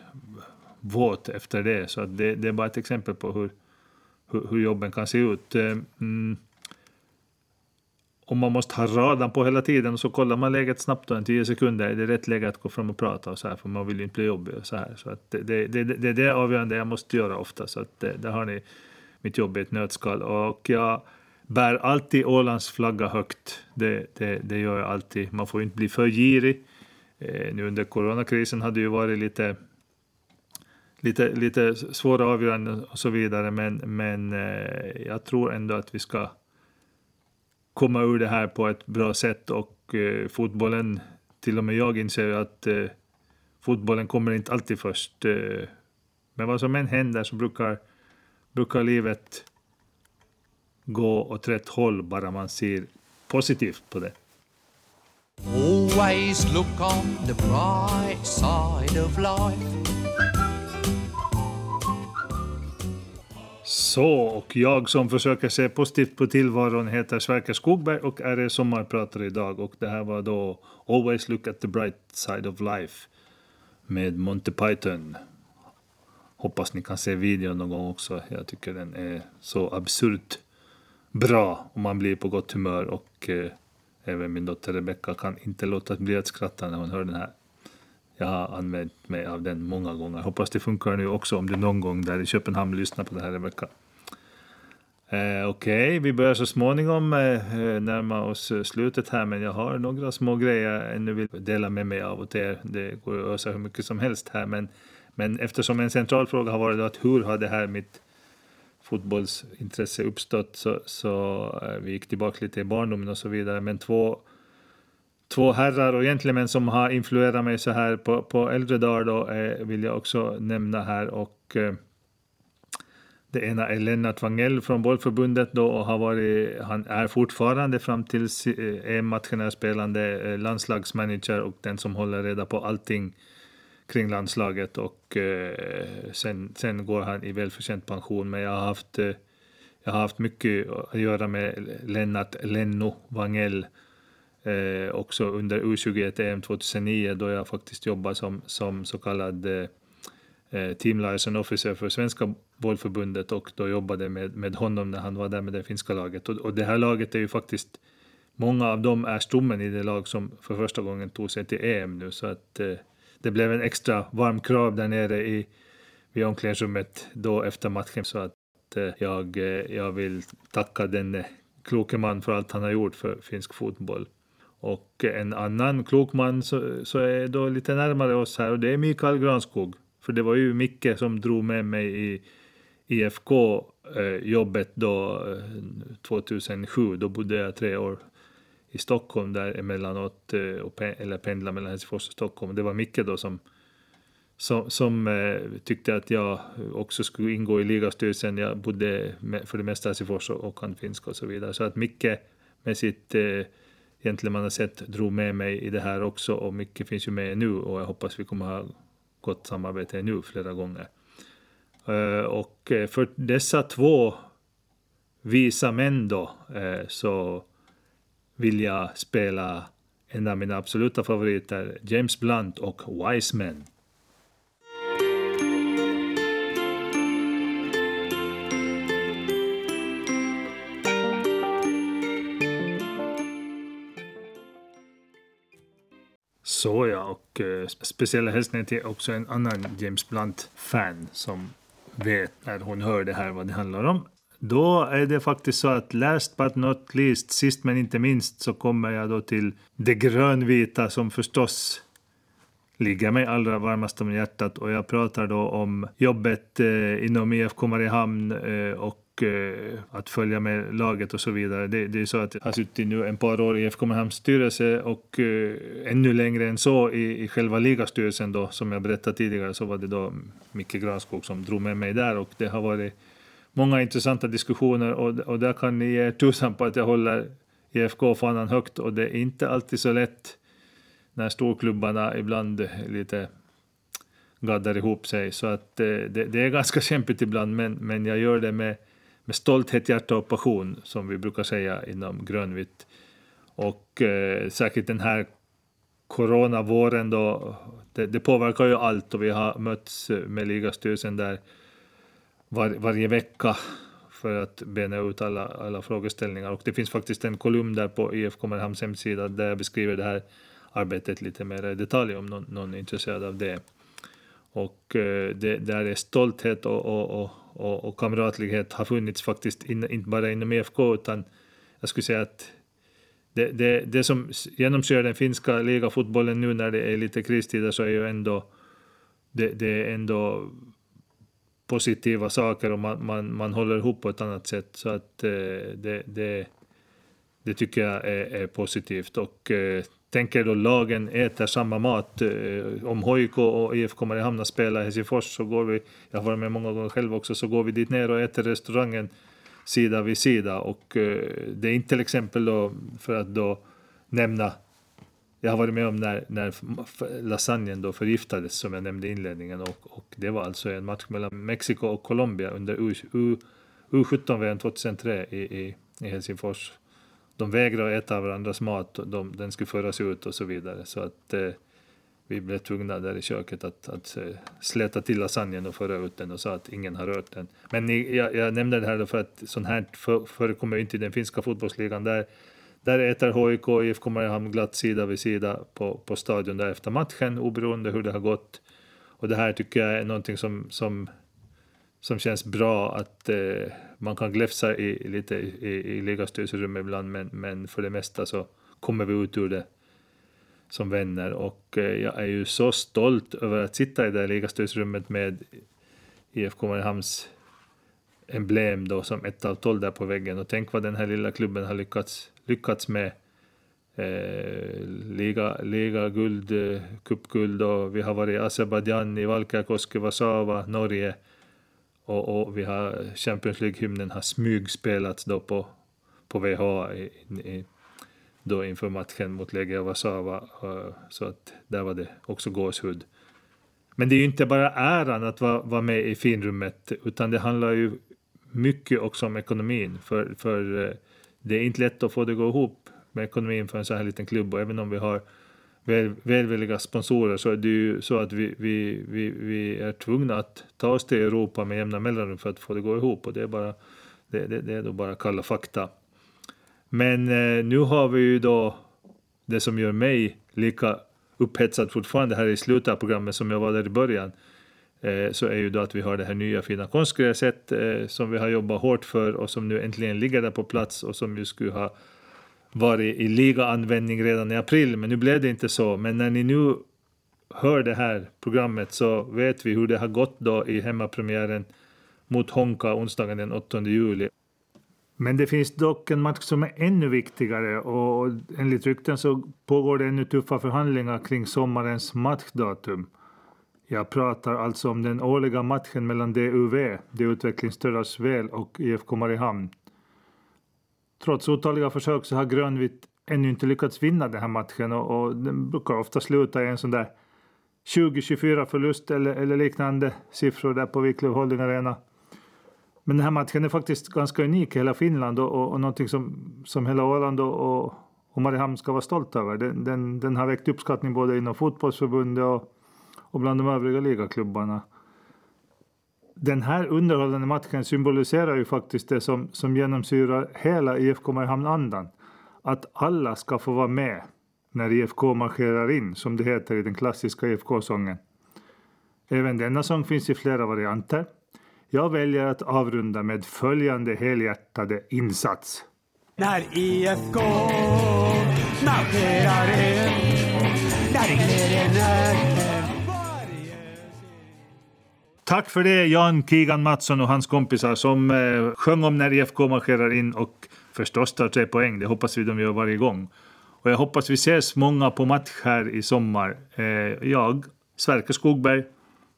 våt efter det. Så att det, det är bara ett exempel på hur, hur, hur jobben kan se ut. Eh, mm, om man måste ha radarn på hela tiden och så kollar man läget snabbt då, en tio sekunder, är det rätt läge att gå fram och prata och så här, för man vill ju inte bli jobbig och så här. Så att det, det, det, det är det avgörande jag måste göra ofta, så att det, där har ni mitt jobb i ett nötskal. Och jag bär alltid Ålands flagga högt, det, det, det gör jag alltid. Man får inte bli för girig. Eh, nu under coronakrisen hade det ju varit lite lite, lite svåra avgöranden och så vidare, men, men eh, jag tror ändå att vi ska komma ur det här på ett bra sätt och eh, fotbollen, till och med jag inser att eh, fotbollen kommer inte alltid först. Eh, men vad som än händer så brukar, brukar livet gå åt rätt håll bara man ser positivt på det. Always look on the bright side of life Så, och jag som försöker se positivt på tillvaron heter Sverker Skogberg och är er sommarpratare idag. Och det här var då Always look at the bright side of life med Monty Python. Hoppas ni kan se videon någon gång också. Jag tycker den är så absurt bra och man blir på gott humör och eh, även min dotter Rebecca kan inte låta bli att skratta när hon hör den här. Jag har använt mig av den många gånger. Hoppas det funkar nu också om du någon gång där i Köpenhamn lyssnar på det här Rebecka. Eh, Okej, okay. vi börjar så småningom eh, eh närma oss eh, slutet här men jag har några små grejer jag ännu vill dela med mig av åt er. Det går att ösa hur mycket som helst här men, men eftersom en central fråga har varit att hur har det här mitt fotbollsintresse uppstått så, så eh, vi gick tillbaka lite i barndomen och så vidare men två två herrar och gentlemän som har influerat mig så här på, på äldre dagar då, eh, vill jag också nämna här. Och, eh, det ena är Lennart Wangell från bollförbundet då och har varit, han är fortfarande fram till EM-matcherna eh, spelande eh, landslagsmanager och den som håller reda på allting kring landslaget och eh, sen, sen går han i välförtjänt pension. Men jag har haft, eh, jag har haft mycket att göra med Lennart Lenno Wangell eh, också under U21-EM 2009 då jag faktiskt jobbade som, som så kallad eh, eh, team liaison officer för svenska bollförbundet och då jobbade med, med honom när han var där med det finska laget. Och, och det här laget är ju faktiskt, många av dem är stommen i det lag som för första gången tog sig till EM nu så att eh, det blev en extra varm krav där nere i, vid omklädningsrummet då efter matchen så att eh, jag, eh, jag vill tacka den eh, kloke man för allt han har gjort för finsk fotboll. Och en annan klok man så, så är då lite närmare oss här och det är Mikael Granskog. För det var ju Micke som drog med mig i IFK-jobbet eh, då eh, 2007. Då bodde jag tre år i Stockholm där emellanåt, eh, eller pendlade mellan Helsingfors och Stockholm. Det var Micke då som, som, som tyckte att jag också skulle ingå i ligastyrelsen. Jag bodde för det mesta i Helsingfors och kan finska och så vidare. Så att Micke med sitt egentligen man har sett drog med mig i det här också och mycket finns ju med nu och jag hoppas vi kommer ha gott samarbete nu flera gånger. Eh, och eh, för dessa två visa män då eh, så vill jag spela en av mina absoluta favoriter, James Blunt och Wise Men. Så ja, och eh, speciella hälsningar till också en annan James Blunt-fan som vet när hon hör det här vad det handlar om. Då är det faktiskt så att last but not least, sist men inte minst, så kommer jag då till det grönvita som förstås ligger mig allra varmast om hjärtat och jag pratar då om jobbet eh, inom IFK Mariehamn eh, och Eh, att följa med laget och så vidare. Det, det är så att jag har suttit nu en par år i IFK Mariehamns styrelse och eh, ännu längre än så i, i själva ligastyrelsen då, som jag berättade tidigare, så var det då Micke Granskog som drog med mig där och det har varit många intressanta diskussioner och, och där kan ni ge er tusan på att jag håller IFK-fanan högt och det är inte alltid så lätt när storklubbarna ibland lite gaddar ihop sig. Så att eh, det, det, är ganska kämpigt ibland, men, men jag gör det med med stolthet, hjärta och passion, som vi brukar säga inom grönvitt. Och eh, särskilt den här coronavåren då, det, det, påverkar ju allt och vi har mötts eh, med ligastyrelsen där var, varje vecka för att bena ut alla, alla frågeställningar. Och det finns faktiskt en kolumn där på IFK Mariehamns hemsida där jag beskriver det här arbetet lite mer i detalj om någon, någon är intresserad av det. Och eh, det, där är stolthet och, och, och och, och kamratlighet har funnits faktiskt in, inte bara inom IFK utan jag skulle säga att det, det, det som genomsyrar den finska ligafotbollen nu när det är lite kristider så är ju ändå det, det är ändå positiva saker och man, man, man håller ihop på ett annat sätt. Så att eh, det, det, det tycker jag är, är positivt. Och eh, tänker då lagen äter samma mat. Eh, om HIK och IFK Mariehamn spelar i Helsingfors så går vi, jag har varit med många gånger själv också, så går vi dit ner och äter restaurangen sida vid sida. Och eh, det är inte till exempel då, för att då nämna jag har varit med om när, när lasagnen då förgiftades som jag nämnde i inledningen och, och det var alltså en match mellan Mexiko och Colombia under U, U, U17-VM 2003 i, i, i Helsingfors de vägrade äta varandras mat, de, den skulle föras ut och så vidare. Så att eh, vi blev tvungna där i köket att, att eh, släta till lasagnen och föra ut den och sa att ingen har rört den. Men ni, jag, jag nämnde det här för att sånt här för, förekommer inte i den finska fotbollsligan. Där, där äter HIK och IFK Mariehamn glatt sida vid sida på, på stadion där efter matchen, oberoende hur det har gått. Och det här tycker jag är någonting som, som, som känns bra att eh, man kan gläfsa i, lite i, i ligastyrelserummet ibland, men, men för det mesta så kommer vi ut ur det som vänner. Och eh, jag är ju så stolt över att sitta i det där ligastyrelserummet med IFK Mariehamns emblem då som ett av tolv där på väggen. Och tänk vad den här lilla klubben har lyckats, lyckats med. Eh, liga, liga guld, eh, cupguld och vi har varit i Azerbajdzjan, i Valkeakoski, Warszawa, Norge och, och vi har Champions League-hymnen har smygspelats då på, på VH i, i, då inför matchen mot Legia Warszawa. Eh, så att där var det också gåshud. Men det är ju inte bara äran att vara, vara med i finrummet utan det handlar ju mycket också om ekonomin. För, för eh, det är inte lätt att få det att gå ihop med ekonomin för en så här liten klubb och även om vi har väl, välvilliga sponsorer så är det ju så att vi, vi, vi, vi är tvungna att ta oss till Europa med jämna mellanrum för att få det att gå ihop och det är, bara, det, det, det är då bara kalla fakta. Men eh, nu har vi ju då det som gör mig lika upphetsad fortfarande här i slutet av programmet som jag var där i början eh, så är ju då att vi har det här nya fina konstgräset eh, som vi har jobbat hårt för och som nu äntligen ligger där på plats och som ju skulle ha varit i ligaanvändning redan i april, men nu blev det inte så. Men när ni nu hör det här programmet så vet vi hur det har gått då i hemmapremiären mot Honka onsdagen den 8 juli. Men det finns dock en match som är ännu viktigare och enligt rykten så pågår det ännu tuffa förhandlingar kring sommarens matchdatum. Jag pratar alltså om den årliga matchen mellan DUV, Det utvecklingsstördas väl, och IFK Mariehamn. Trots otaliga försök så har Grönvitt ännu inte lyckats vinna den här matchen och, och den brukar ofta sluta i en sån där 20-24 förlust eller, eller liknande siffror där på Wiklöf Holding Arena. Men den här matchen är faktiskt ganska unik i hela Finland och, och, och någonting som, som hela Åland och, och, och Mariehamn ska vara stolt över. Den, den, den har väckt uppskattning både inom fotbollsförbundet och, och bland de övriga ligaklubbarna den här underhållande matchen symboliserar ju faktiskt det som, som genomsyrar hela IFK Mariehamn-andan. Att alla ska få vara med. när IFK marscherar in, som det heter i den klassiska IFK-sången. Även denna sång finns i flera varianter. Jag väljer att avrunda med följande helhjärtade insats. När IFK marscherar in, när glädjen ökar Tack för det Jan Kigan Mattsson och hans kompisar som eh, sjöng om när IFK marscherar in och förstås tar tre poäng. Det hoppas vi de gör varje gång. Och jag hoppas vi ses många på match här i sommar. Eh, jag, Sverker Skogberg,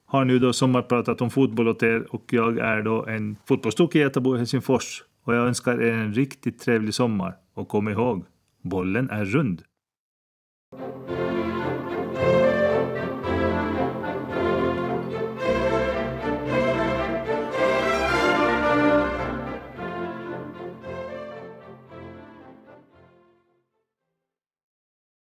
har nu då sommarpratat om fotboll åt er och jag är då en fotbollstokig Göteborg i Helsingfors. Och jag önskar er en riktigt trevlig sommar. Och kom ihåg, bollen är rund.